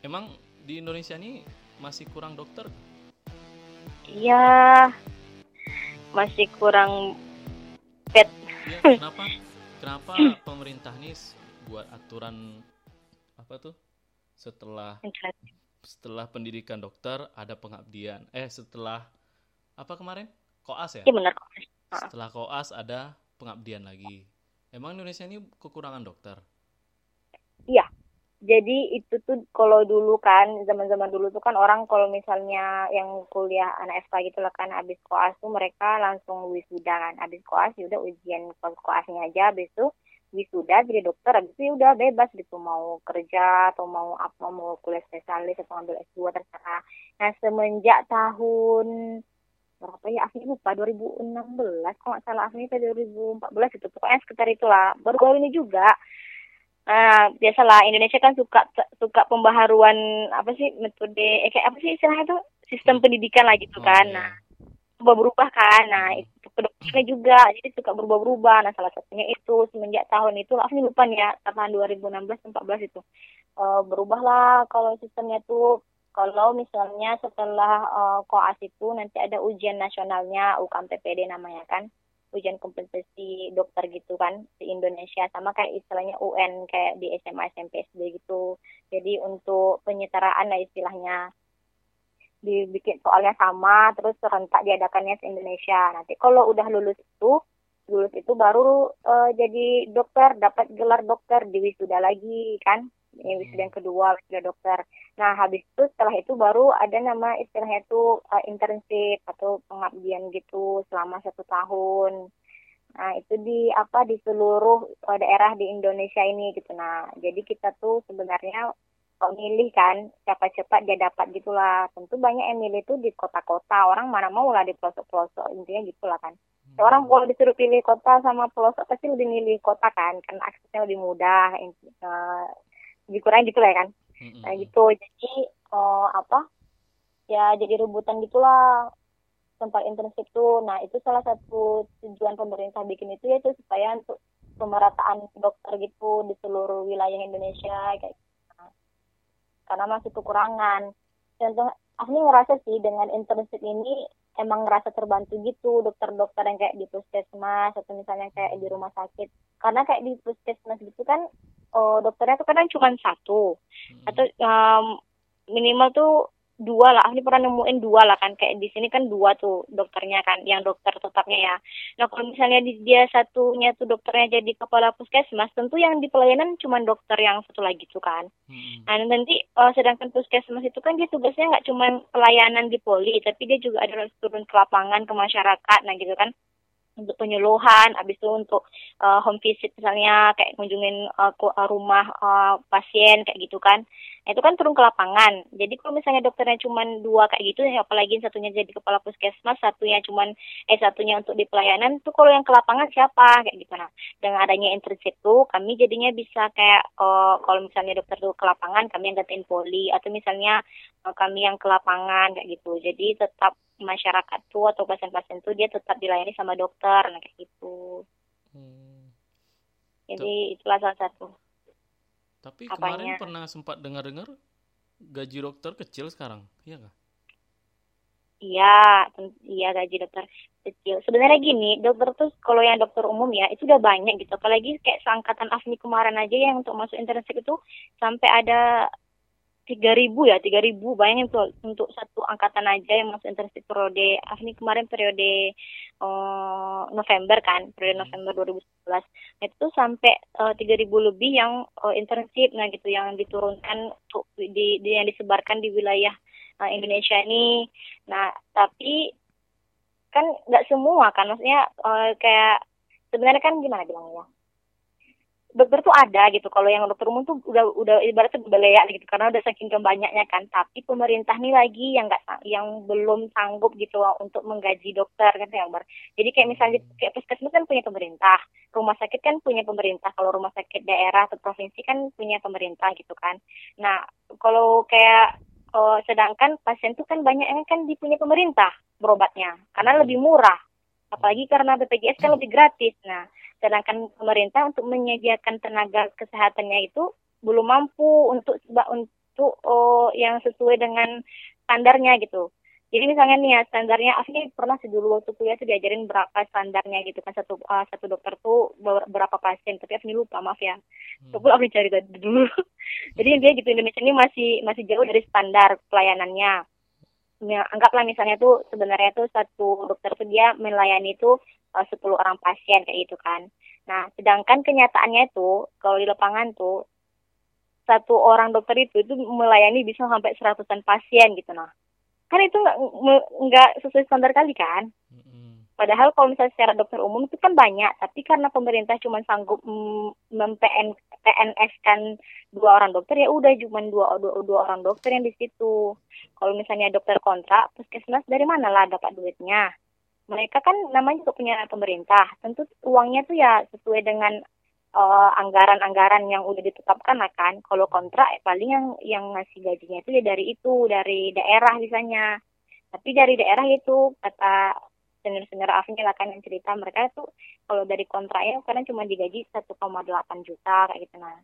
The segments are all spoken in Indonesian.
Emang di Indonesia ini masih kurang dokter? Iya, masih kurang pet. Ya, kenapa? kenapa pemerintah nih buat aturan apa tuh? Setelah setelah pendidikan dokter ada pengabdian. Eh, setelah apa kemarin? Koas ya? Iya benar koas. Setelah koas ada pengabdian lagi. Emang Indonesia ini kekurangan dokter? Jadi itu tuh kalau dulu kan zaman-zaman dulu tuh kan orang kalau misalnya yang kuliah anak FK gitu lah kan habis koas tuh mereka langsung wisuda kan. Habis koas ya udah ujian koasnya aja habis itu wisuda jadi dokter habis itu ya udah bebas gitu. Mau kerja atau mau apa mau kuliah spesialis atau ambil S2 terserah. Nah semenjak tahun berapa ya Afni lupa 2016 kalau nggak salah Afni 2014 itu pokoknya sekitar itulah. Baru-baru ini juga Nah, biasalah Indonesia kan suka suka pembaharuan apa sih metode eh, kayak apa sih istilahnya itu sistem pendidikan lah gitu oh, kan. Nah, berubah-berubah kan. Nah, itu kedokterannya juga jadi suka berubah-berubah. Nah, salah satunya itu semenjak tahun itu ini lupa nih ya, tahun 2016 14 itu. Uh, berubahlah kalau sistemnya tuh kalau misalnya setelah uh, koas itu nanti ada ujian nasionalnya UKM PPD namanya kan ujian kompetensi dokter gitu kan di Indonesia. Sama kayak istilahnya UN kayak di SMA SMP SD gitu. Jadi untuk penyetaraan lah istilahnya. Dibikin soalnya sama terus serentak diadakannya di Indonesia. Nanti kalau udah lulus itu lulus itu baru uh, jadi dokter dapat gelar dokter di wisuda lagi kan ini wisuda yang kedua wisuda dokter. Nah habis itu setelah itu baru ada nama istilahnya itu uh, internship atau pengabdian gitu selama satu tahun. Nah itu di apa di seluruh uh, daerah di Indonesia ini gitu. Nah jadi kita tuh sebenarnya kok milih kan cepat-cepat dia dapat gitulah. Tentu banyak yang milih tuh di kota-kota. Orang mana mau lah di pelosok-pelosok intinya gitulah kan. Hmm. orang kalau disuruh pilih kota sama pelosok pasti lebih milih kota kan karena aksesnya lebih mudah uh, kurang gitu lah ya kan mm-hmm. nah gitu jadi uh, apa ya jadi rebutan gitulah tempat internship tuh nah itu salah satu tujuan pemerintah bikin itu yaitu supaya untuk pemerataan dokter gitu di seluruh wilayah Indonesia kayak gitu. karena masih kekurangan contoh aku ngerasa sih dengan internship ini emang ngerasa terbantu gitu dokter-dokter yang kayak di puskesmas atau misalnya kayak di rumah sakit karena kayak di puskesmas gitu kan oh, dokternya tuh kadang cuma satu. Hmm. atau um, minimal tuh dua lah. Ini pernah nemuin dua lah kan. Kayak di sini kan dua tuh dokternya kan yang dokter tetapnya ya. Nah kalau misalnya di, dia satunya tuh dokternya jadi kepala puskesmas tentu yang di pelayanan cuma dokter yang satu lagi tuh kan. Hmm. nah nanti uh, sedangkan puskesmas itu kan dia tugasnya nggak cuma pelayanan di poli tapi dia juga ada turun ke lapangan ke masyarakat. Nah gitu kan untuk penyuluhan, habis itu untuk uh, home visit misalnya kayak kunjungin uh, rumah uh, pasien kayak gitu kan. Nah, itu kan turun ke lapangan. Jadi kalau misalnya dokternya cuma dua kayak gitu, ya apalagi satunya jadi kepala puskesmas, satunya cuma eh satunya untuk di pelayanan, tuh kalau yang ke lapangan siapa kayak gitu nah. Dengan adanya internship tuh kami jadinya bisa kayak uh, kalau misalnya dokter tuh ke lapangan, kami yang gantiin poli atau misalnya uh, kami yang ke lapangan kayak gitu. Jadi tetap masyarakat tuh atau pasien-pasien tuh dia tetap dilayani sama dokter nah kayak gitu hmm. jadi Tuh. itulah salah satu tapi Apanya. kemarin pernah sempat dengar-dengar gaji dokter kecil sekarang iya nggak Iya, iya gaji dokter kecil. Sebenarnya gini, dokter tuh kalau yang dokter umum ya itu udah banyak gitu. Apalagi kayak seangkatan Afni kemarin aja yang untuk masuk internship itu sampai ada tiga ribu ya tiga ribu. Bayangin tuh untuk satu angkatan aja yang masuk internship periode ah, ini kemarin periode uh, November kan periode hmm. November 2011 nah, itu sampai eh, tiga ribu lebih yang uh, internship nah gitu yang diturunkan untuk di, di yang disebarkan di wilayah uh, Indonesia ini. Nah tapi kan nggak semua kan maksudnya uh, kayak sebenarnya kan gimana bilangnya dokter tuh ada gitu. Kalau yang dokter umum tuh udah udah ibaratnya beleak gitu. Karena udah saking kebanyaknya kan. Tapi pemerintah nih lagi yang nggak yang belum sanggup gitu untuk menggaji dokter kan yang ber jadi kayak misalnya kayak puskesmas kan punya pemerintah. Rumah sakit kan punya pemerintah. Kalau rumah sakit daerah atau provinsi kan punya pemerintah gitu kan. Nah kalau kayak oh, sedangkan pasien tuh kan banyak yang kan dipunya pemerintah berobatnya. Karena lebih murah. Apalagi karena BPJS kan lebih gratis. Nah sedangkan pemerintah untuk menyediakan tenaga kesehatannya itu belum mampu untuk untuk oh yang sesuai dengan standarnya gitu. Jadi misalnya nih ya standarnya Afni pernah sih dulu waktu kuliah tuh diajarin berapa standarnya gitu kan satu uh, satu dokter tuh berapa pasien tapi Afni lupa maaf ya. Hmm. coba Afni cari tadi dulu. Jadi dia gitu Indonesia ini masih masih jauh dari standar pelayanannya. Ya, anggaplah misalnya tuh sebenarnya tuh satu dokter tuh dia melayani tuh uh, 10 orang pasien kayak gitu kan. Nah, sedangkan kenyataannya itu kalau di lapangan tuh satu orang dokter itu itu melayani bisa sampai seratusan pasien gitu nah. Kan itu nggak nggak sesuai standar kali kan? Padahal kalau misalnya secara dokter umum itu kan banyak, tapi karena pemerintah cuma sanggup mem-PN PNS kan dua orang dokter ya udah cuma dua, dua dua orang dokter yang di situ. Kalau misalnya dokter kontrak, puskesmas dari mana lah dapat duitnya? Mereka kan namanya juga punya pemerintah, tentu uangnya tuh ya sesuai dengan uh, anggaran-anggaran yang udah ditetapkan lah kan. Kalau kontrak ya paling yang yang ngasih gajinya itu ya dari itu, dari daerah misalnya. Tapi dari daerah itu kata senior-senior Afni lah kan yang cerita mereka tuh kalau dari kontraknya kadang cuma digaji 1,8 juta kayak gitu nah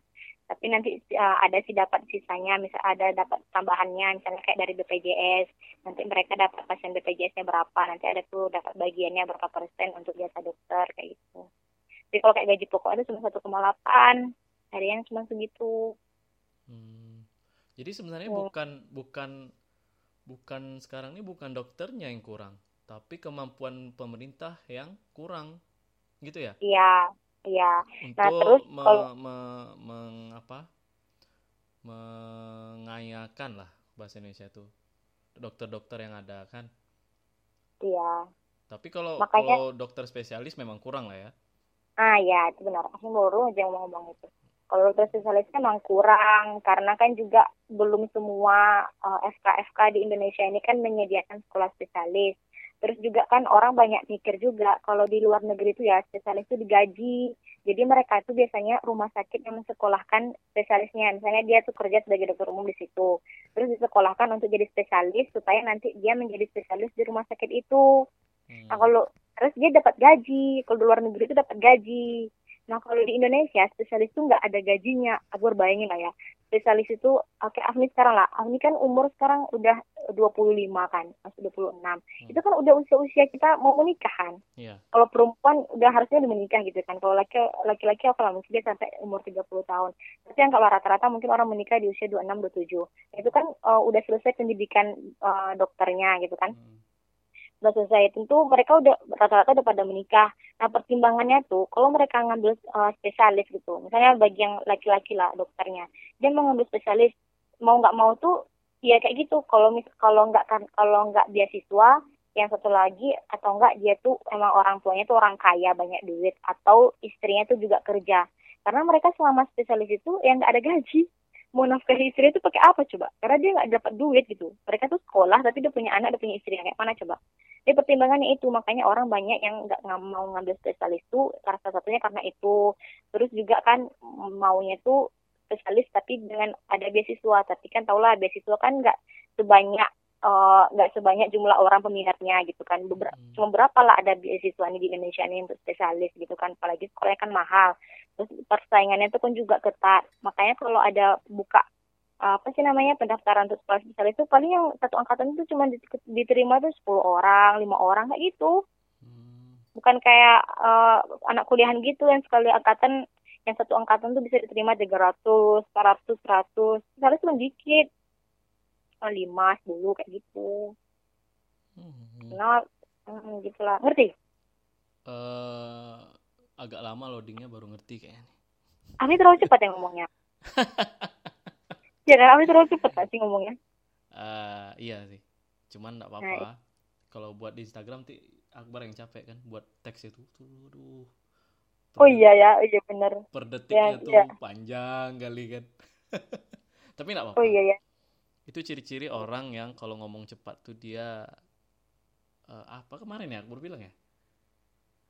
tapi nanti uh, ada sih dapat sisanya misal ada dapat tambahannya misalnya kayak dari BPJS nanti mereka dapat pasien BPJS-nya berapa nanti ada tuh dapat bagiannya berapa persen untuk jasa dokter kayak gitu. Jadi kalau kayak gaji pokok itu cuma 1,8 harian cuma segitu. Hmm. jadi sebenarnya oh. bukan bukan bukan sekarang ini bukan dokternya yang kurang tapi kemampuan pemerintah yang kurang gitu ya? Iya iya. Nah, terus me, kalau... me, meng, apa? Mengayakan lah bahasa Indonesia itu dokter-dokter yang ada kan? Iya. Tapi kalau Makanya... kalau dokter spesialis memang kurang lah ya. Ah ya itu benar. Aku baru aja mau ngomong itu. Kalau dokter spesialis memang kurang karena kan juga belum semua uh, eh, FK-FK di Indonesia ini kan menyediakan sekolah spesialis Terus juga kan orang banyak mikir juga kalau di luar negeri itu ya spesialis itu digaji. Jadi mereka itu biasanya rumah sakit yang mensekolahkan spesialisnya. Misalnya dia tuh kerja sebagai dokter umum di situ. Terus disekolahkan untuk jadi spesialis supaya nanti dia menjadi spesialis di rumah sakit itu. Hmm. Nah kalau terus dia dapat gaji. Kalau di luar negeri itu dapat gaji. Nah kalau di Indonesia spesialis itu nggak ada gajinya, aku bayangin lah ya. Spesialis itu, oke okay, Afni sekarang lah, Afni kan umur sekarang udah 25 kan, masih 26. Hmm. Itu kan udah usia-usia kita mau menikah kan. Yeah. Kalau perempuan udah harusnya udah menikah gitu kan. Kalau laki laki-laki apa lah mungkin dia sampai umur 30 tahun. Tapi yang kalau rata-rata mungkin orang menikah di usia 26 27. Itu kan uh, udah selesai pendidikan uh, dokternya gitu kan. Hmm udah selesai tentu mereka udah rata-rata udah pada menikah. Nah pertimbangannya tuh kalau mereka ngambil uh, spesialis gitu misalnya bagi yang laki-laki lah dokternya dia mau ngambil spesialis mau nggak mau tuh ya kayak gitu. Kalau mis kalau nggak kan kalau nggak beasiswa yang satu lagi atau enggak dia tuh emang orang tuanya tuh orang kaya banyak duit atau istrinya tuh juga kerja. Karena mereka selama spesialis itu yang nggak ada gaji mau nafkahi istri itu pakai apa coba? Karena dia nggak dapat duit gitu. Mereka tuh sekolah tapi dia punya anak dia punya istri. Kayak mana coba? Jadi pertimbangannya itu. Makanya orang banyak yang nggak mau ngambil spesialis itu salah satunya karena itu. Terus juga kan maunya tuh spesialis tapi dengan ada beasiswa. Tapi kan tau lah beasiswa kan nggak sebanyak nggak uh, sebanyak jumlah orang peminatnya gitu kan. Beber hmm. cuma berapa lah ada beasiswa ini di Indonesia ini untuk spesialis gitu kan. Apalagi sekolahnya kan mahal. Terus persaingannya itu pun juga ketat. Makanya kalau ada buka apa sih namanya pendaftaran untuk sekolah spesialis itu paling yang satu angkatan itu cuma diterima tuh 10 orang lima orang kayak gitu. Hmm. bukan kayak uh, anak kuliahan gitu yang sekali angkatan yang satu angkatan tuh bisa diterima 300, 400, 100 spesialis cuma dikit lima dulu kayak gitu hmm. nah hmm, gitulah ngerti uh, agak lama loadingnya baru ngerti kayaknya. Ami terlalu cepat ya ngomongnya. ya kan, Ami terlalu cepat gak sih ngomongnya? Uh, iya sih. Cuman nggak apa-apa. Nah, Kalau buat di Instagram ti Akbar yang capek kan buat teks itu tuh aduh. oh iya ya, iya benar. Per detiknya ya, tuh iya. panjang kali kan. Tapi nggak apa-apa. Oh iya ya. Itu ciri-ciri orang yang kalau ngomong cepat tuh dia uh, apa kemarin ya Akbar bilang ya?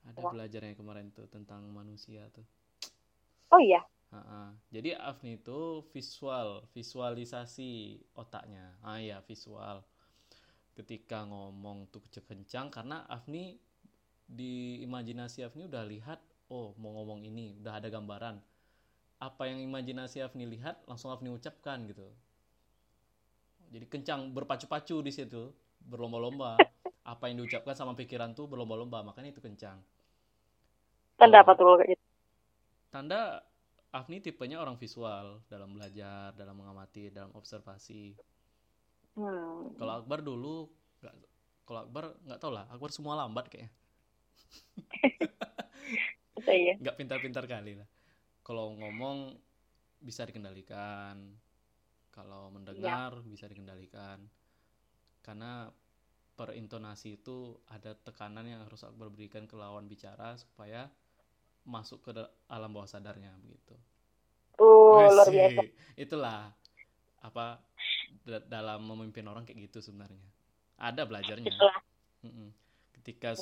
Ada oh. belajarnya kemarin tuh tentang manusia tuh. Oh iya. Uh -uh. Jadi Afni itu visual, visualisasi otaknya. Ah ya visual. Ketika ngomong tuh kencang karena Afni di imajinasi Afni udah lihat, oh mau ngomong ini, udah ada gambaran. Apa yang imajinasi Afni lihat langsung Afni ucapkan gitu. Jadi kencang berpacu-pacu di situ berlomba-lomba. Apa yang diucapkan sama pikiran tuh berlomba-lomba makanya itu kencang. Tanda apa tuh kayak gitu? Tanda Afni tipenya orang visual dalam belajar dalam mengamati dalam observasi. Hmm. kalau Akbar dulu nggak kalau Akbar nggak tau lah Akbar semua lambat kayaknya. Iya. nggak pintar-pintar kali lah. Kalau ngomong bisa dikendalikan kalau mendengar ya. bisa dikendalikan karena per intonasi itu ada tekanan yang harus Akbar berikan ke lawan bicara supaya masuk ke alam bawah sadarnya begitu. Oh, luar biasa. Itulah apa dalam memimpin orang kayak gitu sebenarnya. Ada belajarnya. Itulah. Ketika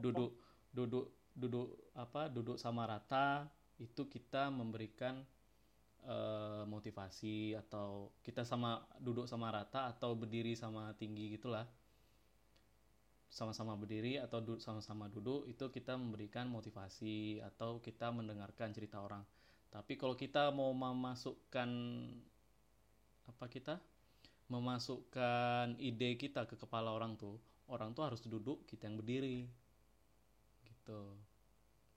duduk duduk duduk apa duduk sama rata itu kita memberikan uh, motivasi atau kita sama duduk sama rata atau berdiri sama tinggi gitulah. Sama-sama berdiri atau duduk sama-sama duduk itu kita memberikan motivasi atau kita mendengarkan cerita orang. Tapi kalau kita mau memasukkan apa kita? Memasukkan ide kita ke kepala orang tuh orang tuh harus duduk kita yang berdiri. Gitu.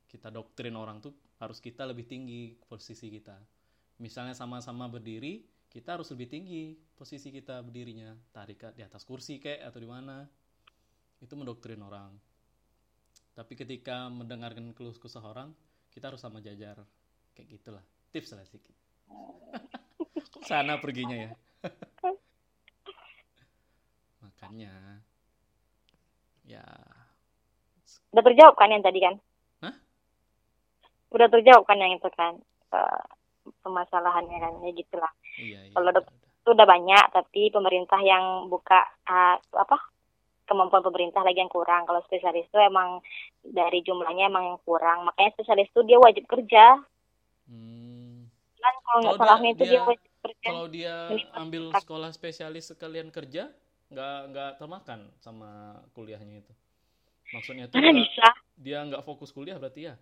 Kita doktrin orang tuh harus kita lebih tinggi posisi kita misalnya sama-sama berdiri kita harus lebih tinggi posisi kita berdirinya. Tarik di atas kursi kayak atau di mana. Itu mendoktrin orang. Tapi ketika mendengarkan keluh kesah orang kita harus sama jajar. Kayak gitulah. Tips lah sedikit. Kok sana perginya ya. Makanya ya. Udah terjawab kan yang tadi kan? Hah? udah terjawab kan yang itu kan? Uh, permasalahannya kan ya gitulah. Iya, iya, kalau dokter itu udah banyak tapi pemerintah yang buka uh, apa kemampuan pemerintah lagi yang kurang. Kalau spesialis itu emang dari jumlahnya emang yang kurang. Makanya spesialis itu dia wajib kerja. Hmm. kan kalau nggak salahnya itu dia, dia wajib kerja. kalau dia ambil sekolah spesialis sekalian kerja nggak nggak termakan sama kuliahnya itu. Maksudnya tuh bisa? dia nggak fokus kuliah berarti ya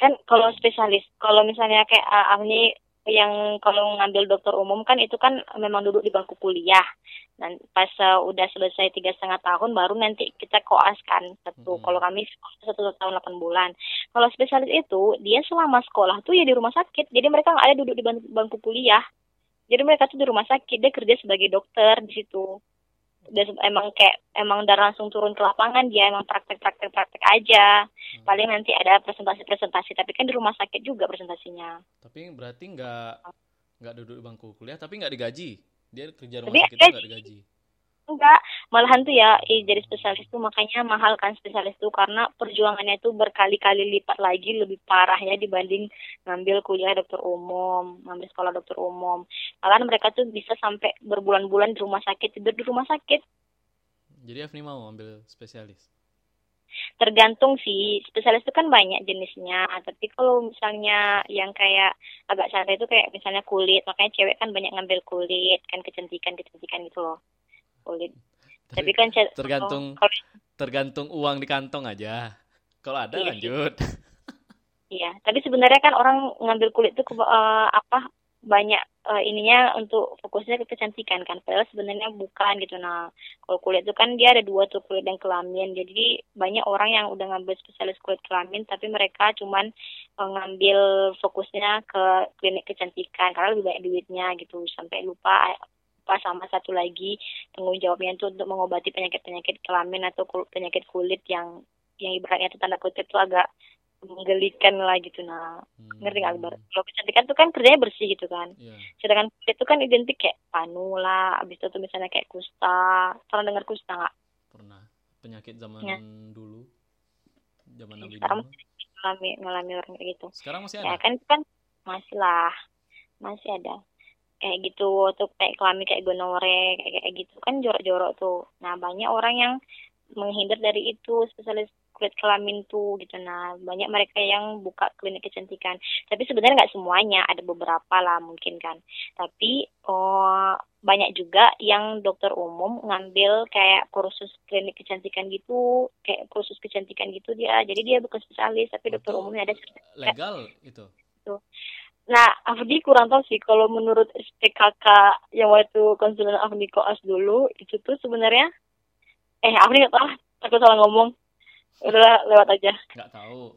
kan kalau spesialis kalau misalnya kayak uh, Amni yang kalau ngambil dokter umum kan itu kan memang duduk di bangku kuliah. Dan pas uh, udah selesai tiga setengah tahun baru nanti kita koas kan satu. Hmm. kalau kami satu tahun delapan bulan. Kalau spesialis itu dia selama sekolah tuh ya di rumah sakit. Jadi mereka nggak ada duduk di bangku kuliah. Jadi mereka tuh di rumah sakit dia kerja sebagai dokter di situ udah emang kayak emang udah langsung turun ke lapangan dia emang praktek praktek praktek aja. Hmm. paling nanti ada presentasi presentasi tapi kan di rumah sakit juga presentasinya. Tapi berarti nggak nggak duduk di bangku kuliah tapi nggak digaji? Dia kerja rumah tapi sakit nggak digaji enggak malahan tuh ya eh, jadi spesialis tuh makanya mahal kan spesialis tuh karena perjuangannya tuh berkali-kali lipat lagi lebih parah ya dibanding ngambil kuliah dokter umum ngambil sekolah dokter umum. Malahan mereka tuh bisa sampai berbulan-bulan di rumah sakit tidur di rumah sakit. Jadi Afni mau ambil spesialis? Tergantung sih spesialis itu kan banyak jenisnya tapi kalau misalnya yang kayak agak santai itu kayak misalnya kulit makanya cewek kan banyak ngambil kulit kan kecantikan kecantikan gitu loh kulit. Ter Tapi kan tergantung kalau, tergantung uang di kantong aja. Kalau ada iya lanjut. Iya, tapi sebenarnya kan orang ngambil kulit itu uh, apa banyak uh, ininya untuk fokusnya ke kecantikan kan padahal sebenarnya bukan gitu nah kalau kulit itu kan dia ada dua tuh kulit dan kelamin jadi banyak orang yang udah ngambil spesialis kulit kelamin tapi mereka cuman uh, ngambil fokusnya ke klinik kecantikan karena lebih banyak duitnya gitu sampai lupa apa sama satu lagi tanggung jawabnya itu untuk mengobati penyakit-penyakit kelamin atau penyakit kulit yang yang ibaratnya itu tanda kutip itu agak menggelikan lah gitu. Nah hmm. ngerti nggak Albar kalau kecantikan itu kan kerjanya bersih gitu kan. Yeah. sedangkan kulit itu kan identik kayak panu lah abis itu misalnya kayak kusta. Pernah dengar kusta nggak? Pernah. Penyakit zaman ya. dulu. Zaman nabi sekarang ngalami ngalami orang kayak gitu. Sekarang masih ya ada? ya kan kan masih lah. Masih ada kayak gitu tuh kayak kelamin kayak gonore kayak kayak gitu. Kan jorok-jorok tuh. Nah banyak orang yang menghindar dari itu spesialis kulit kelamin tuh gitu. Nah banyak mereka yang buka klinik kecantikan. Tapi sebenarnya nggak semuanya ada beberapa lah mungkin kan. Tapi oh banyak juga yang dokter umum ngambil kayak kursus klinik kecantikan gitu kayak kursus kecantikan gitu dia. Jadi dia bukan spesialis tapi dokter umumnya ada. Legal itu tuh Nah, Afdi kurang tahu sih kalau menurut SPKK yang waktu konsulen Afdi koas dulu itu tuh sebenarnya eh Afdi nggak tahu, aku salah ngomong. Udah lewat aja. Nggak tahu.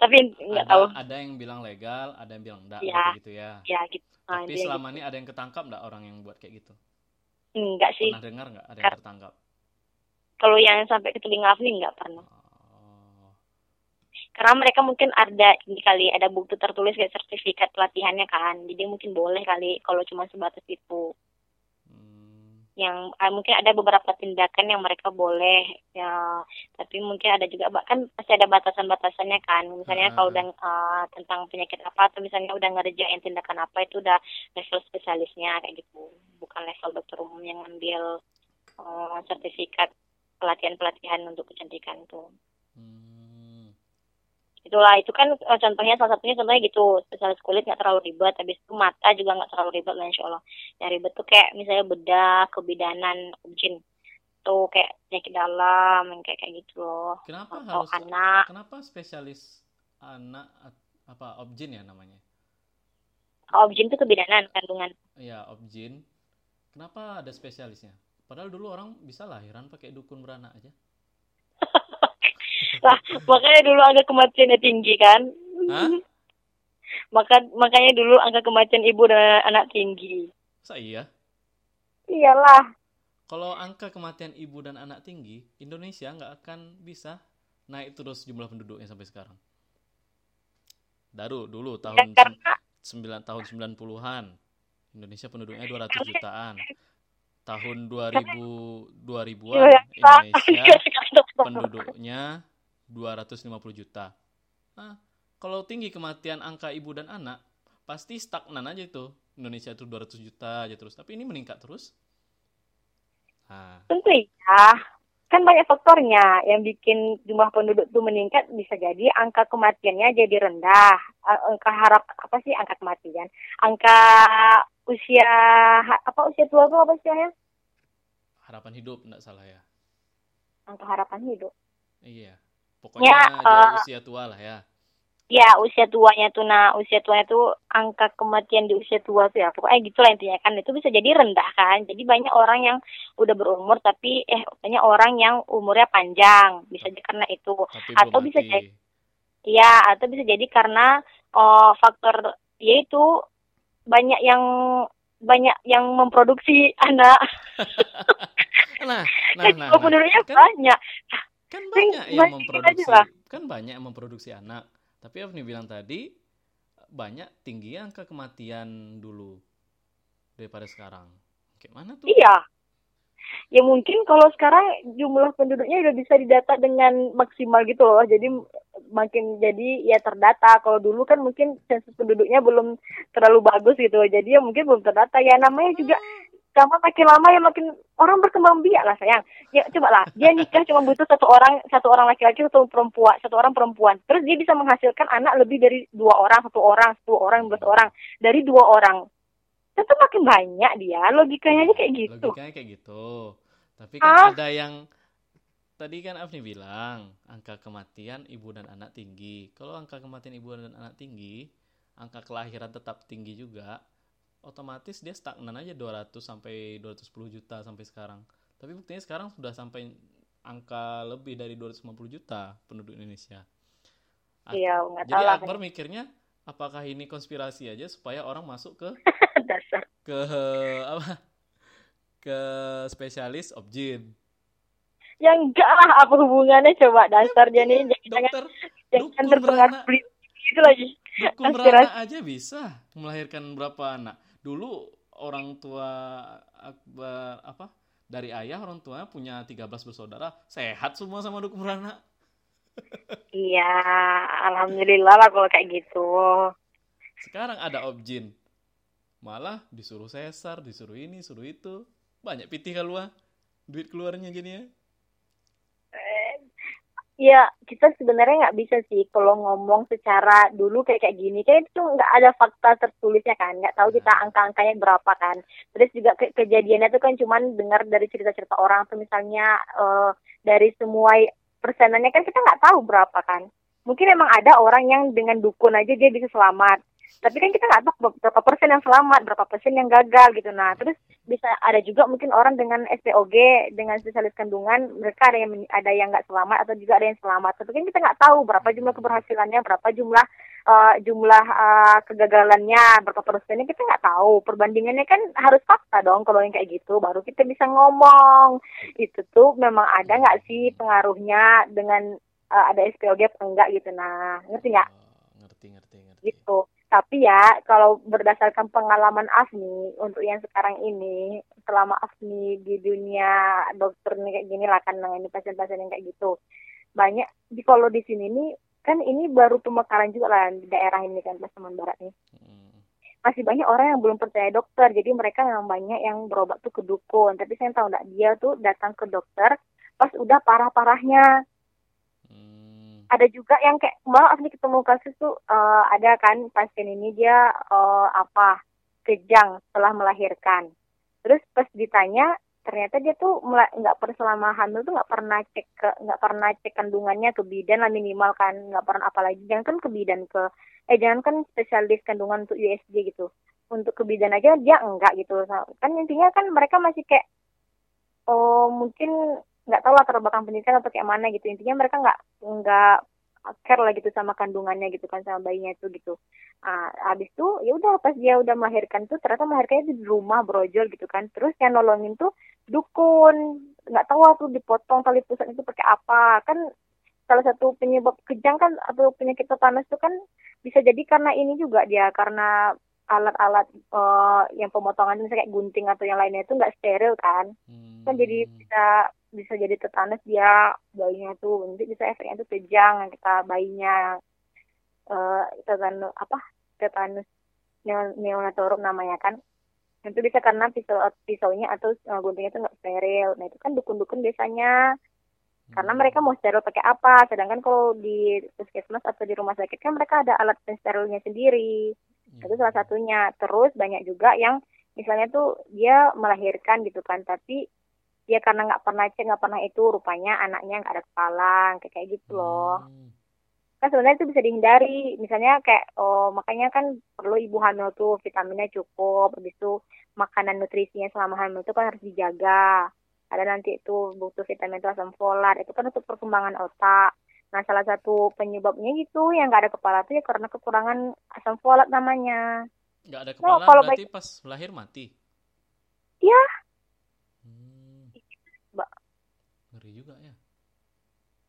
Tapi nggak tahu. Ada yang bilang legal, ada yang bilang enggak ya, gitu ya. Ya gitu. Nah, Tapi selama gitu. ini ada yang ketangkap nggak orang yang buat kayak gitu? Enggak sih. Pernah dengar nggak ada yang tertangkap? Kalau yang sampai ke telinga Afdi nggak pernah. Karena mereka mungkin ada ini kali ada bukti tertulis kayak sertifikat pelatihannya kan. Jadi mungkin boleh kali kalau cuma sebatas itu. Hmm. yang uh, mungkin ada beberapa tindakan yang mereka boleh ya. Tapi mungkin ada juga bahkan pasti ada batasan-batasannya kan. Misalnya hmm. kalau udah uh, tentang penyakit apa atau misalnya udah ngerjain tindakan apa itu udah level spesialisnya kayak gitu. Bukan level dokter umum yang ngambil uh, sertifikat pelatihan-pelatihan untuk kecantikan tuh itulah itu kan uh, contohnya salah satunya contohnya gitu. Spesialis kulit nggak terlalu ribet habis itu mata juga nggak terlalu ribet lah insya Allah. Yang ribet tuh kayak misalnya bedah kebidanan objin tuh kayak penyakit dalam yang kayak kayak gitu loh. Kenapa Atau harus anak. kenapa spesialis anak apa objin ya namanya? Objin tuh kebidanan kandungan. Iya objin. Kenapa ada spesialisnya? Padahal dulu orang bisa lahiran pakai dukun beranak aja lah makanya dulu angka kematiannya tinggi kan? Hah? maka makanya dulu angka kematian ibu dan anak tinggi. Masa iya? Iyalah. Kalau angka kematian ibu dan anak tinggi Indonesia nggak akan bisa naik terus jumlah penduduknya sampai sekarang. Daru dulu ya, tahun ya, karena... 9 tahun 90-an Indonesia penduduknya 200 jutaan. Tahun 2000 2000-an iya, Indonesia penduduknya 250 juta. Nah, kalau tinggi kematian angka ibu dan anak, pasti stagnan aja itu. Indonesia itu 200 juta aja terus. Tapi ini meningkat terus. Nah. Tentu ya. Kan banyak faktornya yang bikin jumlah penduduk itu meningkat bisa jadi angka kematiannya jadi rendah. Angka harap apa sih angka kematian? Angka usia apa usia tua itu apa ya? Harapan hidup enggak salah ya. Angka harapan hidup. Iya. Pokoknya ya, uh, usia tua lah ya. Ya, usia tuanya tuh nah, usia tuanya tuh angka kematian di usia tua tuh ya. Pokoknya gitu lah intinya kan. Itu bisa jadi rendah kan. Jadi banyak orang yang udah berumur tapi eh banyak orang yang umurnya panjang. Bisa jadi karena itu. Tapi atau bisa jadi Iya, atau bisa jadi karena oh, faktor yaitu banyak yang banyak yang memproduksi anak. nah, nah, nah, nah, nah. Kan, banyak. Kan banyak yang memproduksi kan banyak yang memproduksi anak. Tapi Afni bilang tadi banyak tinggi angka kematian dulu daripada sekarang. Kayak mana tuh? Iya. Ya mungkin kalau sekarang jumlah penduduknya udah bisa didata dengan maksimal gitu loh. Jadi makin jadi ya terdata. Kalau dulu kan mungkin sensus penduduknya belum terlalu bagus gitu. Jadi ya mungkin belum terdata. Ya namanya juga sama makin lama ya makin orang berkembang biak lah sayang. Ya coba lah, dia nikah cuma butuh satu orang, satu orang laki-laki, satu perempuan, satu orang perempuan. Terus dia bisa menghasilkan anak lebih dari dua orang, satu orang, satu orang, dua orang, dari dua orang. Tetap makin banyak dia, logikanya aja kayak gitu. Logikanya kayak gitu. Tapi kan ah. ada yang tadi kan Afni bilang angka kematian ibu dan anak tinggi. Kalau angka kematian ibu dan anak tinggi, angka kelahiran tetap tinggi juga otomatis dia stagnan aja 200 sampai 210 juta sampai sekarang. Tapi buktinya sekarang sudah sampai angka lebih dari 250 juta penduduk Indonesia. Iya, Jadi Akbar mikirnya apakah ini konspirasi aja supaya orang masuk ke dasar ke apa? ke spesialis objin. Ya enggak lah, apa hubungannya coba dasarnya nih jangan dokter, jangan terpengaruh itu lagi. Dukun beranak aja bisa melahirkan berapa anak dulu orang tua Akbar apa dari ayah orang tua punya 13 bersaudara. Sehat semua sama dukun beranak iya alhamdulillah lah kalau kayak gitu. Sekarang ada objin. Malah disuruh sesar disuruh ini suruh itu. Banyak pitih keluar duit keluarnya jadinya ya kita sebenarnya nggak bisa sih kalau ngomong secara dulu kayak kayak gini. Kayak itu nggak ada fakta tertulisnya kan. Nggak tahu kita hmm. angka-angkanya berapa kan. Terus juga ke kejadiannya itu kan cuman dengar dari cerita-cerita orang. Atau misalnya uh, dari semua persenannya kan kita nggak tahu berapa kan. Mungkin emang ada orang yang dengan dukun aja dia bisa selamat tapi kan kita nggak tahu berapa persen yang selamat berapa persen yang gagal gitu. Nah terus bisa ada juga mungkin orang dengan SPOG dengan spesialis kandungan mereka ada yang ada yang nggak selamat atau juga ada yang selamat. Tapi kan kita nggak tahu berapa jumlah keberhasilannya berapa jumlah uh, jumlah uh, kegagalannya berapa persennya kita nggak tahu. Perbandingannya kan harus fakta dong kalau yang kayak gitu. Baru kita bisa ngomong. Itu tuh memang ada nggak sih pengaruhnya dengan uh, ada SPOG apa enggak gitu. Nah ngerti nggak? Oh, ngerti ngerti ngerti. Gitu tapi ya kalau berdasarkan pengalaman Afni untuk yang sekarang ini selama Afni di dunia dokter nih kayak gini lah kan ini pasien-pasien yang kayak gitu banyak di kalau di sini nih kan ini baru pemekaran juga lah di daerah ini kan Pasaman Barat nih hmm. masih banyak orang yang belum percaya dokter jadi mereka memang banyak yang berobat tuh ke dukun tapi saya tahu enggak dia tuh datang ke dokter pas udah parah-parahnya ada juga yang kayak malah asli ketemu kasus tuh uh, ada kan pasien ini dia uh, apa kejang setelah melahirkan. Terus pas ditanya ternyata dia tuh nggak pernah selama hamil tuh nggak pernah cek ke nggak pernah cek kandungannya ke bidan lah minimal kan nggak pernah apalagi jangan kan ke bidan ke eh jangan kan spesialis kandungan untuk USG gitu. Untuk ke bidan aja dia enggak gitu. Kan intinya kan mereka masih kayak oh mungkin nggak tahu lah belakang pendidikan atau kayak mana gitu. Intinya mereka nggak nggak care lah gitu sama kandungannya gitu kan sama bayinya itu gitu. Uh, habis itu ya udah pas dia udah melahirkan tuh ternyata melahirkannya di rumah brojol gitu kan. Terus yang nolongin tuh dukun. Nggak tahu tuh dipotong tali pusat itu pakai apa. Kan salah satu penyebab kejang kan atau penyakit tetanus itu kan bisa jadi karena ini juga dia karena alat-alat uh, yang pemotongan misalnya kayak gunting atau yang lainnya itu nggak steril kan. Hmm. kan jadi bisa bisa jadi tetanus dia bayinya tuh nanti bisa efeknya tuh kejang kita bayinya uh, tetanus apa tetanus neonatorum namanya kan. Itu bisa karena pisau pisaunya atau uh, guntingnya itu nggak steril. Nah itu kan dukun-dukun biasanya. Karena hmm. mereka mau steril pakai apa? Sedangkan kalau di puskesmas atau di rumah sakit kan mereka ada alat pensterilnya sendiri Hmm. Itu salah satunya. Terus banyak juga yang misalnya tuh dia melahirkan gitu kan, tapi dia karena nggak pernah cek nggak pernah itu rupanya anaknya nggak ada kepala kayak gitu loh. Hmm. Kan sebenarnya itu bisa dihindari. Misalnya kayak oh makanya kan perlu ibu hamil tuh vitaminnya cukup, habis itu makanan nutrisinya selama hamil itu kan harus dijaga. Ada nanti itu butuh vitamin itu asam folat, itu kan untuk perkembangan otak Nah, salah satu penyebabnya gitu yang nggak ada kepala tuh ya karena kekurangan asam folat namanya. Nggak ada kepala nah, kalau berarti pas lahir mati? Iya. Hmm. Ngeri juga ya.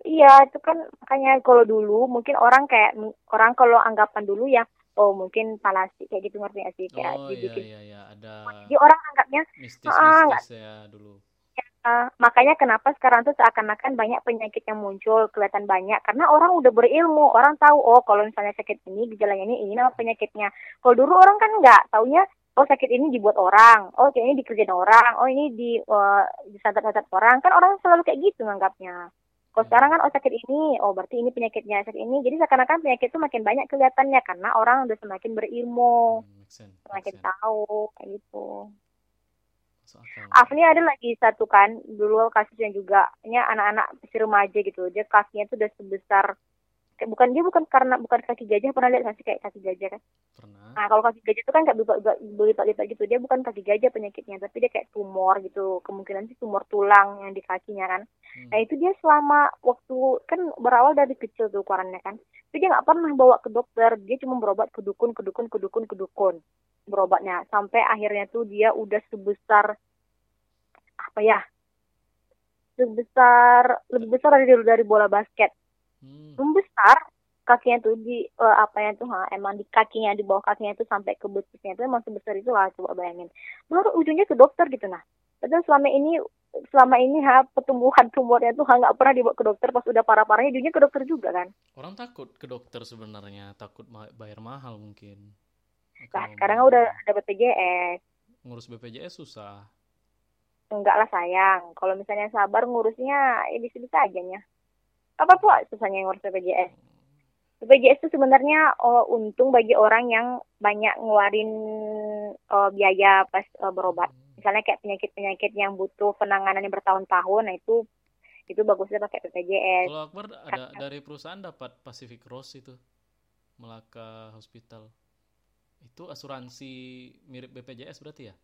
Iya, itu kan makanya kalau dulu mungkin orang kayak orang kalau anggapan dulu ya oh mungkin palasi kayak gitu ngerti gak sih kayak oh, dibikin. iya iya iya ada. Jadi orang anggapnya mistis mistis ya dulu Uh, makanya kenapa sekarang tuh seakan-akan banyak penyakit yang muncul kelihatan banyak. Karena orang udah berilmu orang tahu oh kalau misalnya sakit ini gejalanya ini ini nama penyakitnya. Kalau dulu orang kan nggak taunya oh sakit ini dibuat orang oh ini dikerjain orang oh ini di uh, disantet-santet orang. Kan orang selalu kayak gitu nganggapnya. Kalau sekarang kan oh sakit ini oh berarti ini penyakitnya sakit ini. Jadi seakan-akan penyakit itu makin banyak kelihatannya karena orang udah semakin berilmu hmm, semakin tahu kayak gitu Afni ada lagi satu kan dulu kasusnya juga. Ini anak-anak si remaja gitu. Dia kakinya tuh udah sebesar bukan dia bukan karena bukan kaki gajah. Pernah lihat nggak sih kayak kaki gajah kan? Pernah. Nah kalau kaki gajah itu kan nggak berlipat-lipat gitu. Dia bukan kaki gajah penyakitnya tapi dia kayak tumor gitu. Kemungkinan sih tumor tulang yang di kakinya kan? Hmm. nah itu dia selama waktu kan berawal dari kecil tuh ukurannya kan? Tapi dia nggak pernah bawa ke dokter. Dia cuma berobat ke dukun ke dukun ke dukun ke dukun berobatnya. Sampai akhirnya tuh dia udah sebesar apa ya? Sebesar lebih besar dari dari bola basket hmm. besar kakinya tuh di uh, apa tuh ha, emang di kakinya di bawah kakinya tuh sampai ke betisnya tuh emang sebesar itu lah coba bayangin. Baru ujungnya ke dokter gitu nah. Padahal selama ini selama ini ha pertumbuhan tumornya tuh nggak pernah dibawa ke dokter pas udah parah-parahnya ujungnya ke dokter juga kan. Orang takut ke dokter sebenarnya takut bayar mahal mungkin. Nah sekarang udah ada BPJS ngurus BPJS susah. Enggak lah sayang. Kalau misalnya sabar ngurusnya ya bisa-bisa aja nya apa pula susahnya ngurus BPJS. BPJS itu sebenarnya oh, untung bagi orang yang banyak ngeluarin oh, biaya pas oh, berobat. Misalnya kayak penyakit-penyakit yang butuh penanganan yang bertahun-tahun nah itu itu bagusnya pakai BPJS. Kalau Akbar ada dari perusahaan dapat Pacific Rose itu Melaka Hospital. Itu asuransi mirip BPJS berarti ya?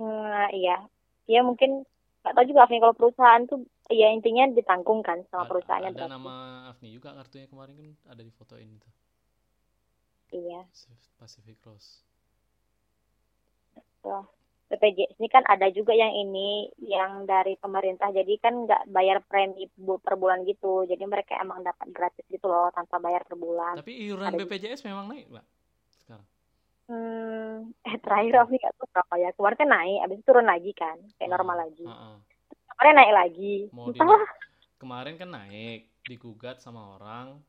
Hmm, iya. Ya mungkin nggak tahu juga Afni kalau perusahaan tuh ya intinya ditanggung kan sama perusahaannya. Ada berarti. nama Afni juga kartunya kemarin kan ada di foto ini tuh. Iya. Pacific Cross. Tuh. BPJS ini kan ada juga yang ini yang dari pemerintah jadi kan nggak bayar premi per bulan gitu jadi mereka emang dapat gratis gitu loh tanpa bayar per bulan tapi iuran ada BPJS juga. memang naik mbak sekarang hmm eh terakhir aku nggak tahu berapa ya kemarin kan naik abis itu turun lagi kan kayak uh, normal lagi uh, uh. Kemarin naik lagi. Mau kemarin kan naik digugat sama orang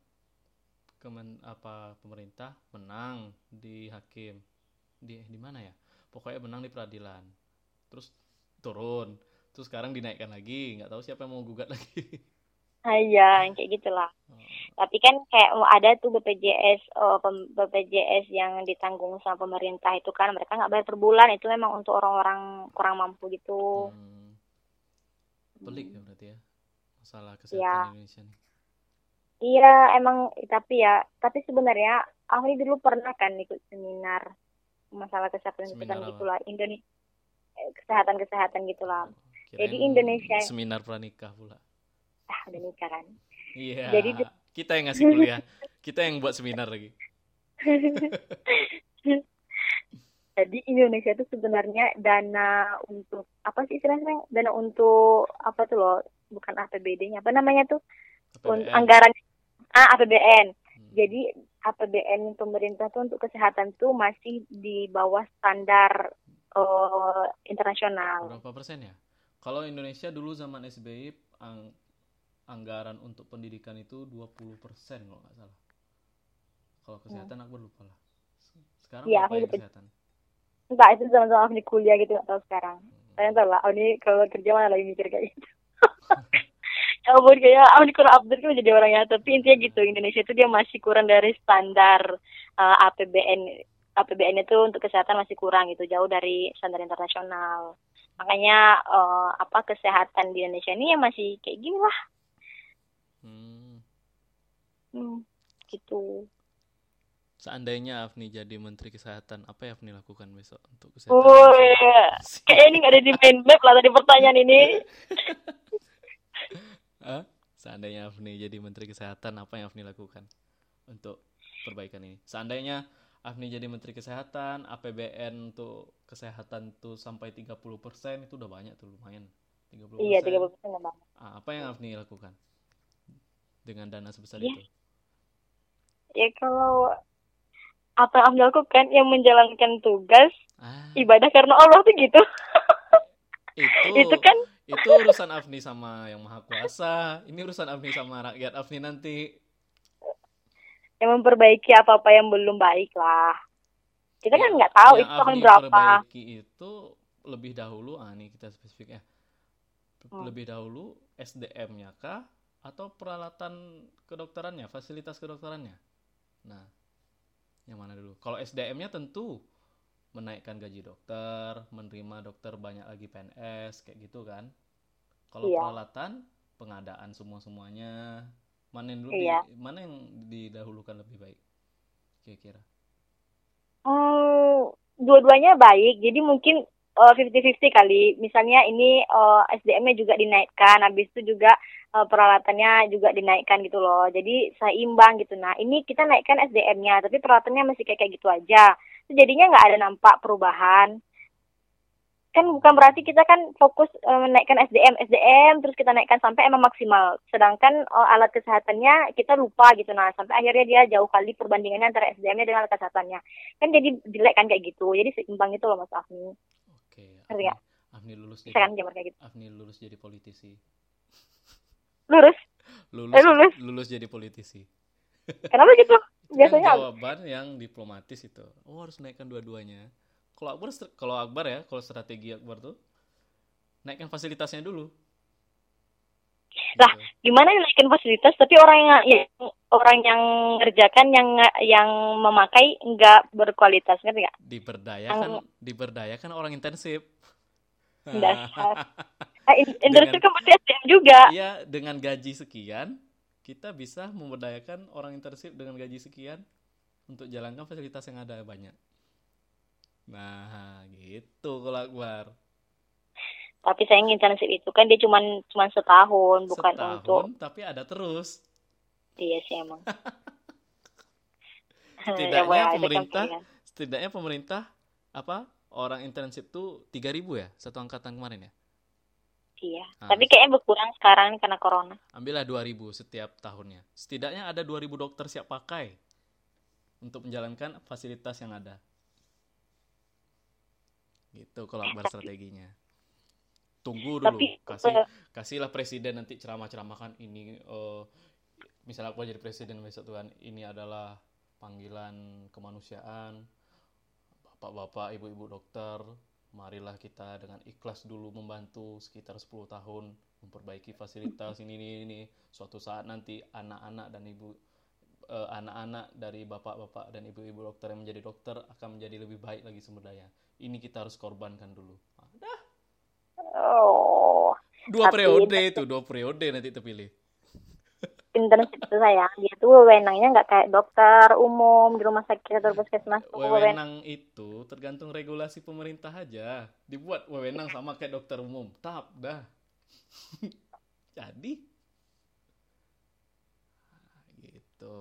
kemen apa pemerintah menang di hakim. Di di mana ya? Pokoknya menang di peradilan. Terus turun. Terus sekarang dinaikkan lagi. Nggak tahu siapa yang mau gugat lagi. Ah, Iya, kayak gitulah. Oh. Tapi kan kayak ada tuh BPJS, oh, BPJS yang ditanggung sama pemerintah itu kan mereka nggak bayar per bulan. Itu memang untuk orang-orang kurang mampu gitu. Hmm. Pelik ya berarti ya masalah kesehatan ya. Indonesia nih. Iya, emang tapi ya, tapi sebenarnya aku dulu pernah kan ikut seminar masalah kesehatan kesehatan gitulah Indonesia eh, kesehatan kesehatan gitulah oh, jadi Indonesia seminar pranikah pula. Ah udah nikah kan? Iya yeah, jadi kita yang ngasih kuliah. Kita yang buat seminar lagi jadi Indonesia itu sebenarnya dana untuk apa sih istilahnya dana untuk apa tuh loh bukan APBD-nya apa namanya tuh APBN. anggaran ah APBN hmm. jadi APBN pemerintah tuh untuk kesehatan tuh masih di bawah standar uh, internasional. Berapa persen ya? Kalau Indonesia dulu zaman SBY ang anggaran untuk pendidikan itu 20 persen kalau nggak salah. Kalau kesehatan hmm. aku lupa lah. Sekarang ya, apa ya kesehatan? Entah itu zaman-zaman aku di kuliah gitu nggak tahu sekarang. Saya tahu lah, ini kalau kerja mana lagi mikir kayak gitu. ya ampun kayak aku kurang update kan jadi orangnya tapi intinya gitu Indonesia itu dia masih kurang dari standar uh, APBN APBN itu untuk kesehatan masih kurang gitu jauh dari standar internasional makanya uh, apa kesehatan di Indonesia ini ya masih kayak gini lah hmm. hmm gitu Seandainya Afni jadi Menteri Kesehatan, apa yang Afni lakukan besok untuk kesehatan? Oh iya, kayak ini nggak ada di main map lah tadi pertanyaan ini. Huh? Seandainya Afni jadi Menteri Kesehatan, apa yang Afni lakukan untuk perbaikan ini? Seandainya Afni jadi Menteri Kesehatan, APBN untuk kesehatan tuh sampai 30% itu udah banyak tuh lumayan. 30%. Iya, 30% udah banyak. Ah, apa yang Afni lakukan dengan dana sebesar ya. itu? Ya kalau apa yang Afni lakukan yang menjalankan tugas ah. ibadah karena Allah tuh gitu. Itu, itu kan? itu urusan Afni sama yang maha kuasa. Ini urusan Afni sama rakyat Afni nanti. Yang memperbaiki apa apa yang belum baik lah. Kita kan ya, kan nggak tahu itu tahun berapa. itu lebih dahulu ah nih kita spesifik ya. Hmm. lebih dahulu SDM-nya kah atau peralatan kedokterannya fasilitas kedokterannya? Nah yang mana dulu kalau SDM-nya tentu menaikkan gaji dokter, menerima dokter banyak lagi PNS kayak gitu kan. Kalau iya. peralatan, pengadaan semua-semuanya, mana yang dulu iya. di, mana yang didahulukan lebih baik kira-kira? Hmm, dua-duanya baik. Jadi mungkin uh, 50-50 kali. Misalnya ini uh, SDM-nya juga dinaikkan, habis itu juga uh, peralatannya juga dinaikkan gitu loh. Jadi seimbang gitu. Nah, ini kita naikkan SDM-nya, tapi peralatannya masih kayak kayak gitu aja. Jadinya nggak ada nampak perubahan. Kan bukan berarti kita kan fokus uh, menaikkan SDM SDM terus kita naikkan sampai emang maksimal. Sedangkan uh, alat kesehatannya kita lupa gitu. Nah sampai akhirnya dia jauh kali perbandingannya antara SDM-nya dengan alat kesehatannya. Kan jadi jelek kan kayak gitu. Jadi seimbang itu loh Mas Afni oke Afni, Afni lulus jadi kan kayak gitu. Afni lulus jadi politisi. Lulus? Lulus, eh, lulus? lulus jadi politisi. Kenapa gitu? Biasanya kan jawaban yang diplomatis itu. Oh harus naikkan dua-duanya. Kalau Akbar kalau Akbar ya kalau strategi Akbar tuh naikkan fasilitasnya dulu lah gitu. gimana naikkan fasilitas tapi orang yang, yang orang yang ngerjakan yang yang memakai nggak berkualitas ngerti nggak? Diberdayakan yang... diberdayakan orang intensif. Dasar. Ah, intensif kan berarti SDM juga. Iya dengan gaji sekian kita bisa memberdayakan orang internship dengan gaji sekian untuk jalankan fasilitas yang ada banyak. Nah gitu kalau Akbar tapi saya internship itu kan dia cuma cuma setahun bukan setahun, untuk tapi ada terus iya sih emang setidaknya ya, pemerintah setidaknya pemerintah apa orang internship tuh tiga ribu ya satu angkatan kemarin ya Iya. Nah, Tapi kayaknya berkurang sekarang karena corona. Ambillah 2000 setiap tahunnya. Setidaknya ada 2000 dokter siap pakai untuk menjalankan fasilitas yang ada. Gitu kalau strateginya. Tunggu dulu. Tapi, kasih kasihlah presiden nanti ceramah-ceramahkan ini uh, misalnya aku jadi presiden besok Tuhan, ini adalah panggilan kemanusiaan. Bapak-bapak, ibu-ibu dokter, marilah kita dengan ikhlas dulu membantu sekitar 10 tahun memperbaiki fasilitas ini ini ini suatu saat nanti anak-anak dan ibu eh, anak-anak dari bapak-bapak dan ibu-ibu dokter yang menjadi dokter akan menjadi lebih baik lagi sumber daya ini kita harus korbankan dulu oh. Dua periode itu dua periode nanti terpilih. Internship itu sayang dia tuh wewenangnya nggak kayak dokter umum di rumah sakit atau puskesmas wewenang itu tergantung regulasi pemerintah aja. Dibuat wewenang sama kayak dokter umum. Tap dah. Jadi? Gitu.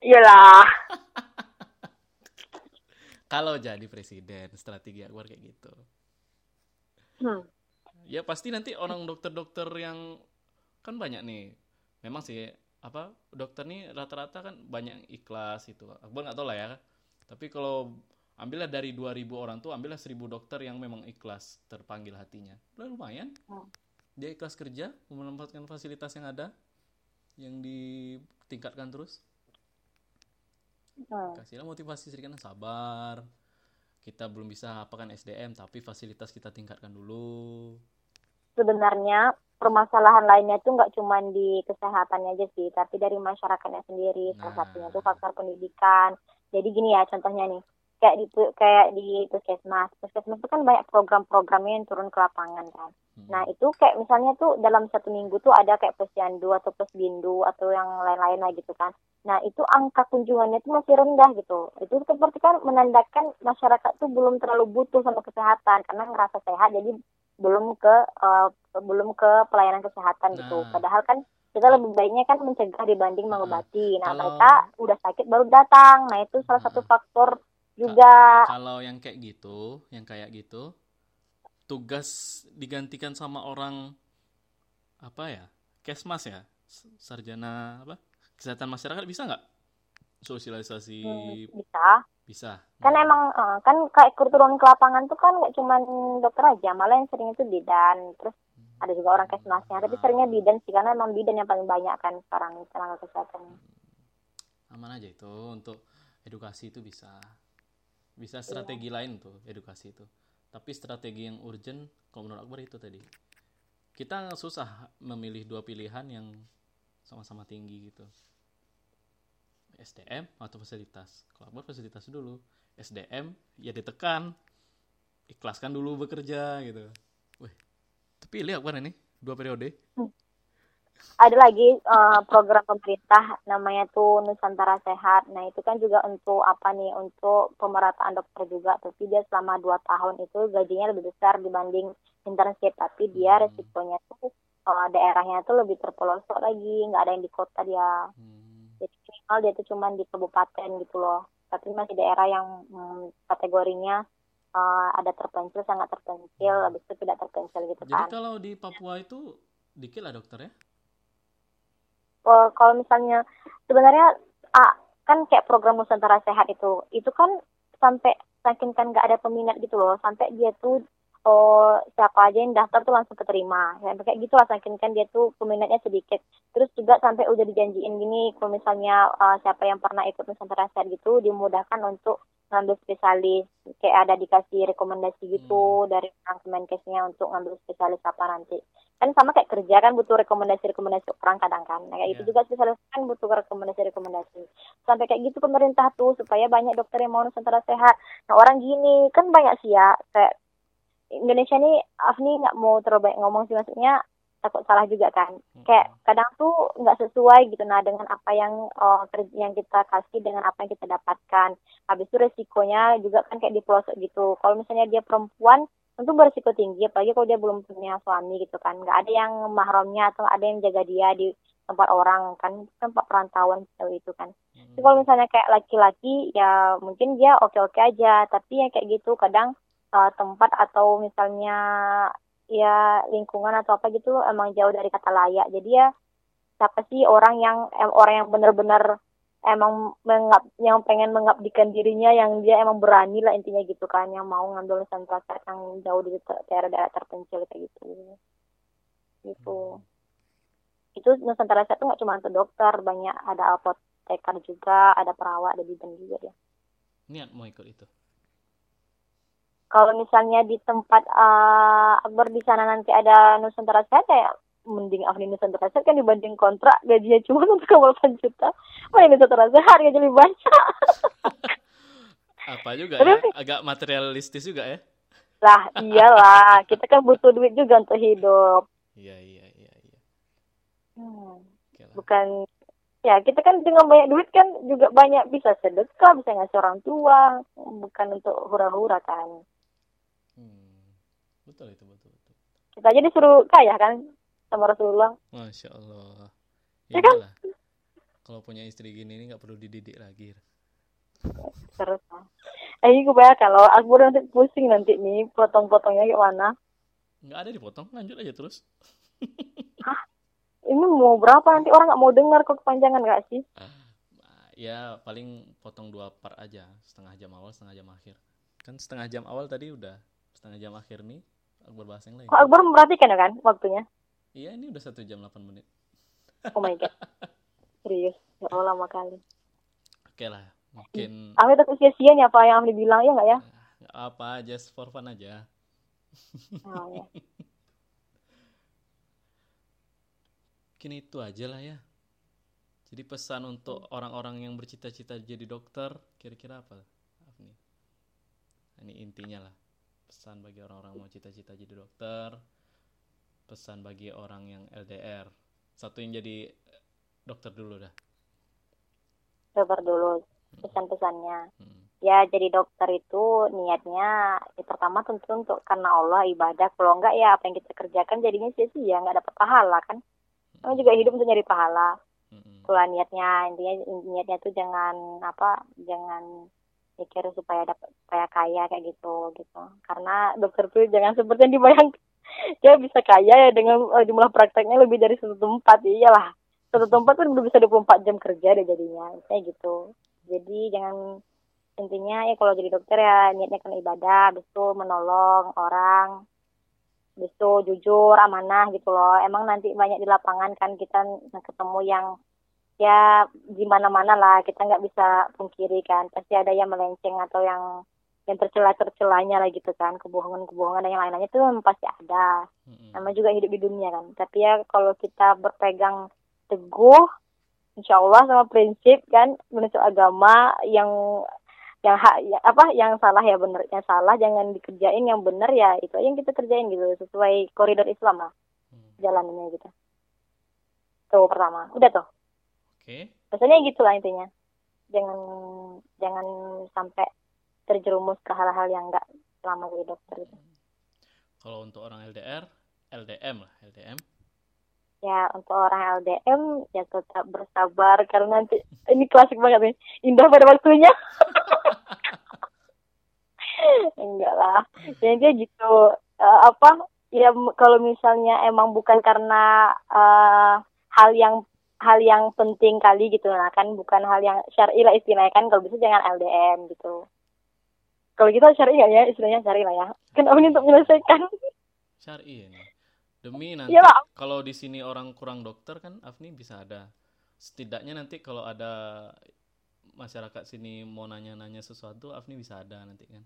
Iyalah. Kalau jadi presiden strategi Akbar kayak gitu hmm. ya pasti nanti orang dokter-dokter yang kan banyak nih. Memang sih apa dokter nih rata-rata kan banyak ikhlas itu Akbar nggak tahu lah ya. Tapi kalau ambillah dari 2000 orang tuh ambillah 1000 dokter yang memang ikhlas terpanggil hatinya. Udah lumayan. Hmm. dia ikhlas kerja memanfaatkan fasilitas yang ada yang ditingkatkan terus. Hmm. kasihlah motivasi sedikit sabar kita belum bisa apakan SDM tapi fasilitas kita tingkatkan dulu sebenarnya permasalahan lainnya itu nggak cuma di kesehatannya aja sih, tapi dari masyarakatnya sendiri. Salah nah. satunya itu faktor pendidikan. Jadi gini ya contohnya nih, kayak di kayak di puskesmas. Puskesmas itu kan banyak program-programnya yang turun ke lapangan kan. Hmm. Nah itu kayak misalnya tuh dalam satu minggu tuh ada kayak posyandu atau posbindu atau yang lain-lain lah gitu kan. Nah itu angka kunjungannya tuh masih rendah gitu. Itu seperti kan menandakan masyarakat tuh belum terlalu butuh sama kesehatan karena ngerasa sehat jadi belum ke uh, belum ke pelayanan kesehatan gitu. nah. gitu. Padahal kan kita lebih baiknya kan mencegah dibanding nah, mengobati. Nah, kalau, mereka udah sakit baru datang. Nah, itu salah nah, satu faktor juga. Kalau yang kayak gitu, yang kayak gitu, tugas digantikan sama orang apa ya? Kesmas ya? Sarjana apa? Kesehatan masyarakat bisa nggak? Sosialisasi hmm, bisa bisa. Kan hmm. emang uh, kan kayak turun ke lapangan tuh kan nggak cuma dokter aja, malah yang sering itu bidan. Terus hmm. ada juga orang kesmasnya, tapi seringnya bidan sih karena emang bidan yang paling banyak kan sekarang tenaga kesehatan. Hmm. Aman aja itu untuk edukasi itu bisa. Bisa strategi lain tuh edukasi itu. Tapi strategi yang urgent kalau menurut Akbar itu tadi. Kita susah memilih dua pilihan yang sama-sama tinggi gitu. SDM atau fasilitas kalau buat fasilitas dulu SDM ya ditekan ikhlaskan dulu bekerja gitu Wih, terpilih apa ini dua periode hmm. Ada lagi uh, program pemerintah namanya tuh Nusantara Sehat. Nah itu kan juga untuk apa nih? Untuk pemerataan dokter juga. Tapi dia selama dua tahun itu gajinya lebih besar dibanding internship. Tapi dia hmm. resikonya tuh uh, daerahnya tuh lebih terpelosok lagi. Nggak ada yang di kota dia. Hmm. Jadi minimal dia itu cuma di kabupaten gitu loh. Tapi masih daerah yang hmm, kategorinya uh, ada terpencil sangat terpencil. Hmm. habis itu tidak terpencil gitu jadi kan. jadi kalau di Papua itu dikit lah dokter ya oh, kalau misalnya sebenarnya ah, kan kayak program Nusantara Sehat itu itu kan sampai saking kan nggak ada peminat gitu loh sampai dia tuh oh siapa aja yang daftar tuh langsung keterima ya kayak gitu lah saking kan dia tuh peminatnya sedikit. Terus juga sampai udah dijanjiin gini kalau misalnya uh, siapa yang pernah ikut Nusantara Sehat gitu dimudahkan untuk ngambil spesialis kayak ada dikasih rekomendasi gitu hmm. dari orang Kemenkesnya untuk ngambil spesialis apa nanti kan sama kayak kerja kan butuh rekomendasi rekomendasi orang kadang kan nah, kayak yeah. itu juga spesialis kan butuh rekomendasi rekomendasi sampai kayak gitu pemerintah tuh supaya banyak dokter yang mau Nusantara Sehat nah orang gini kan banyak sih ya kayak Indonesia ini Afni nggak mau terlalu banyak ngomong sih maksudnya takut salah juga kan. Kayak kadang tuh nggak sesuai gitu nah dengan apa yang oh, yang kita kasih dengan apa yang kita dapatkan. Habis itu resikonya juga kan kayak di pelosok gitu. Kalau misalnya dia perempuan tentu berisiko tinggi apalagi kalau dia belum punya suami gitu kan. Nggak ada yang mahramnya atau ada yang jaga dia di tempat orang kan tempat perantauan itu kan. Hmm. Jadi kalau misalnya kayak laki-laki ya mungkin dia oke-oke aja. Tapi yang kayak gitu kadang uh, tempat atau misalnya ya lingkungan atau apa gitu emang jauh dari kata layak. Jadi ya siapa sih orang yang orang yang benar-benar emang mengap yang pengen mengabdikan dirinya yang dia emang berani lah intinya gitu kan yang mau ngambil nusantara yang jauh di daerah-daerah terpencil kayak gitu. Gitu. Itu nusantara itu nggak cuma untuk dokter banyak ada apoteker juga ada perawat ada bidan juga ya niat mau ikut itu kalau misalnya di tempat uh, Akbar di sana nanti ada Nusantara Sehat kayak mending Afni Nusantara Sehat kan dibanding kontrak gajinya cuma untuk 8 juta. Mending Nusantara Sehat gaji lebih banyak. Apa juga ya? agak materialistis juga ya? Lah iyalah. Kita kan butuh duit juga untuk hidup. Iya iya iya iya. Hmm. bukan ya kita kan dengan banyak duit kan juga banyak bisa sedekah bisa ngasih orang tua. Bukan untuk hura-hura kan betul itu betul betul. Kita aja disuruh kaya kan sama Rasulullah. Masya Allah. Ya, ya kan kalau punya istri gini ini nggak perlu dididik lagi. Terus. Eh gue bayar kalau aku nanti pusing nanti nih potong-potongnya gimana nggak ada dipotong lanjut aja terus. Hah? ini mau berapa? Nanti orang nggak mau dengar kok kepanjangan nggak sih? Ya paling potong dua part aja. Setengah jam awal setengah jam akhir. Kan setengah jam awal tadi udah setengah jam akhir nih Akbar bahas yang lain. Oh, Akbar memperhatikan ya kan waktunya? Iya, ini udah satu jam 8 menit. oh my god. Serius. Ya Allah lama kali. Oke lah, mungkin... Aku itu sia-sia nih apa yang Amri bilang, ya nggak ya? Gak apa, just for fun aja. oh, ya. Mungkin itu aja lah ya. Jadi pesan untuk orang-orang yang bercita-cita jadi dokter, kira-kira apa? Ini intinya lah pesan bagi orang-orang mau cita-cita jadi dokter pesan bagi orang yang LDR satu yang jadi dokter dulu dah. Dokter dulu pesan-pesannya. Hmm. ya jadi dokter itu niatnya ya pertama tentu untuk karena Allah ibadah. Kalau enggak ya apa yang kita kerjakan jadinya sia-sia nggak dapat pahala kan? Hmm. juga hidup untuk nyari pahala. Hmm. kalau niatnya intinya niatnya tuh jangan apa jangan mikir supaya dapat supaya kaya kayak gitu gitu. Karena dokter tuh jangan seperti yang dibayangkan. Dia bisa kaya ya dengan uh, jumlah prakteknya lebih dari satu tempat. Iyalah satu tempat kan udah bisa 24 jam kerja deh jadinya kayak gitu. Jadi jangan intinya ya kalau jadi dokter ya niatnya kan ibadah habis menolong orang habis itu jujur amanah gitu loh. Emang nanti banyak di lapangan kan kita ketemu yang ya gimana mana lah kita nggak bisa pungkiri kan. Pasti ada yang melenceng atau yang yang tercela tercelanya lah gitu kan. Kebohongan kebohongan dan yang lain-lainnya itu pasti ada. Mm-hmm. nama juga hidup di dunia kan. Tapi ya kalau kita berpegang teguh insya Allah sama prinsip kan menurut agama yang yang hak ya, apa yang salah ya benar yang salah jangan dikerjain yang benar ya itu aja yang kita kerjain gitu sesuai koridor Islam lah hmm. jalannya gitu. Tuh pertama. Udah tuh okay. Biasanya gitulah intinya. Jangan jangan sampai terjerumus ke hal-hal yang enggak selama jadi dokter itu. Kalau untuk orang LDR, LDM lah, LDM. Ya, untuk orang LDM ya tetap bersabar karena nanti ini klasik banget nih. Indah pada waktunya. Enggak lah. Jadi gitu uh, apa ya kalau misalnya emang bukan karena uh, hal yang hal yang penting kali gitu nah kan bukan hal yang syar'i lah istilahnya. Kan kalau bisa jangan LDM gitu. Kalau kita syar'i ya? Istilahnya syar'i lah ya. Kan ini untuk menyelesaikan. Syar'i ini demi nanti ya, kalau di sini orang kurang dokter kan Afni bisa ada. Setidaknya nanti kalau ada masyarakat sini mau nanya-nanya sesuatu Afni bisa ada nanti kan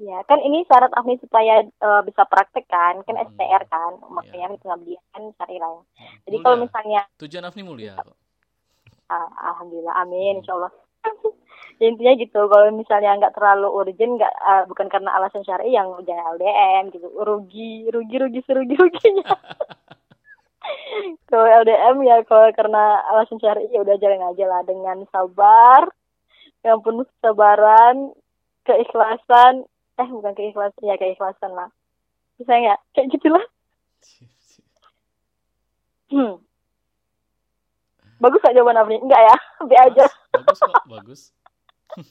Ya, kan ini syarat Afni supaya uh, bisa praktek kan, kan hmm. STR kan, makanya ya. pengabdian kan cari lah. Ya. Jadi kalau misalnya tujuan Afni mulia. Uh, Alhamdulillah, amin, hmm. Insya Allah. ya, intinya gitu, kalau misalnya nggak terlalu urgent, nggak uh, bukan karena alasan syari yang jangan LDM gitu, rugi, rugi, rugi, serugi, ruginya. kalau LDM ya kalau karena alasan cari ya udah jalan aja lah dengan sabar yang penuh kesabaran keikhlasan eh bukan keikhlasan. Ya keikhlasan lah. Bisa nggak? Kayak gitulah. Hmm. bagus gak jawaban Afni enggak ya? Be aja. Bagus kok bagus.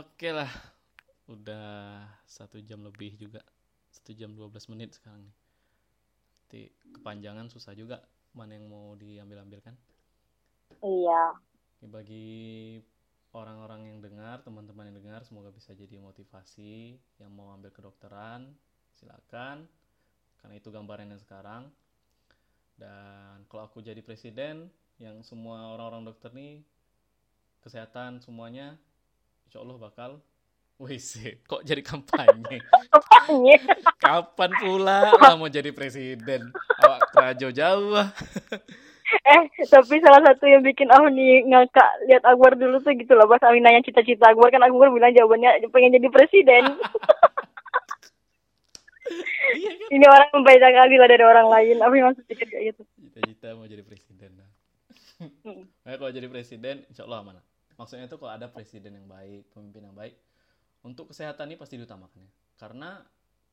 Oke lah. Udah satu jam lebih juga. Satu jam 12 menit sekarang nih. Nanti kepanjangan susah juga mana yang mau diambil ambil kan iya bagi orang-orang yang dengar teman-teman yang dengar semoga bisa jadi motivasi yang mau ambil kedokteran silakan karena itu gambarannya sekarang dan kalau aku jadi presiden yang semua orang-orang dokter nih kesehatan semuanya insya Allah bakal Wis, kok jadi kampanye? kampanye. Kapan pula lah mau jadi presiden? Awak kerajo jauh. eh, tapi salah satu yang bikin aku nih ngakak lihat Akbar dulu tuh gitu loh. Pas Amin nanya cita-cita Akbar kan Akbar bilang jawabannya pengen jadi presiden. iya kan? Ini orang membaca kali lah dari orang lain. Yang maksud pikir kayak gitu? Cita-cita mau jadi presiden. Nah. Hmm. kalau jadi presiden, insya Allah mana? Maksudnya itu kalau ada presiden yang baik, pemimpin yang baik, untuk kesehatan ini pasti diutamakan ya. Karena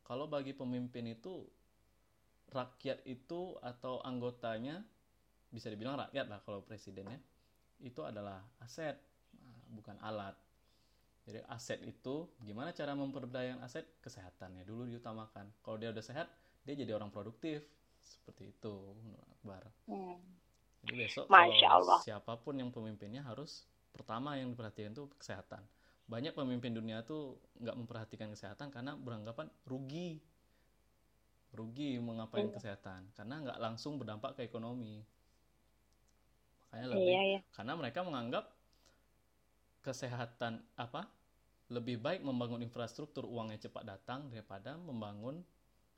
kalau bagi pemimpin itu rakyat itu atau anggotanya bisa dibilang rakyat lah kalau presidennya itu adalah aset nah, bukan alat. Jadi aset itu gimana cara memperdayakan aset kesehatannya dulu diutamakan. Kalau dia udah sehat, dia jadi orang produktif. Seperti itu, Akbar. Hmm. Jadi besok Masya Allah. siapa pun yang pemimpinnya harus pertama yang diperhatikan itu kesehatan banyak pemimpin dunia tuh nggak memperhatikan kesehatan karena beranggapan rugi rugi mengapain iya. kesehatan karena nggak langsung berdampak ke ekonomi makanya lebih iya, iya. karena mereka menganggap kesehatan apa lebih baik membangun infrastruktur uangnya cepat datang daripada membangun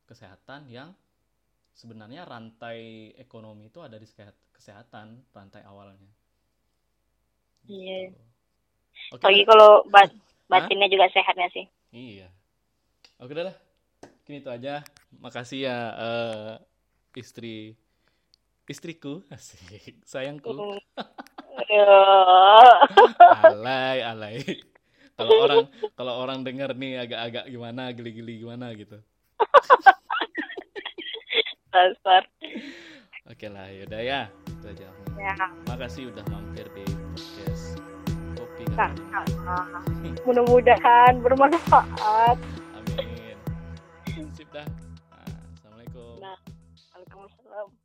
kesehatan yang sebenarnya rantai ekonomi itu ada di kesehatan rantai awalnya iya gitu. Okay. Lagi kalau bat batinnya Hah? juga sehatnya sih. Iya. Oke dah lah. Kini itu aja. Makasih ya uh, istri istriku asik sayangku. Mm. alay alay. Kalau orang kalau orang dengar nih agak-agak gimana geli-geli gimana gitu. Dasar. Oke lah, yaudah ya. Itu aja. Ya. Makasih udah mampir di podcast Mudah-mudahan bermanfaat. Amin. Sip dah. Nah, Assalamualaikum. Nah, Waalaikumsalam.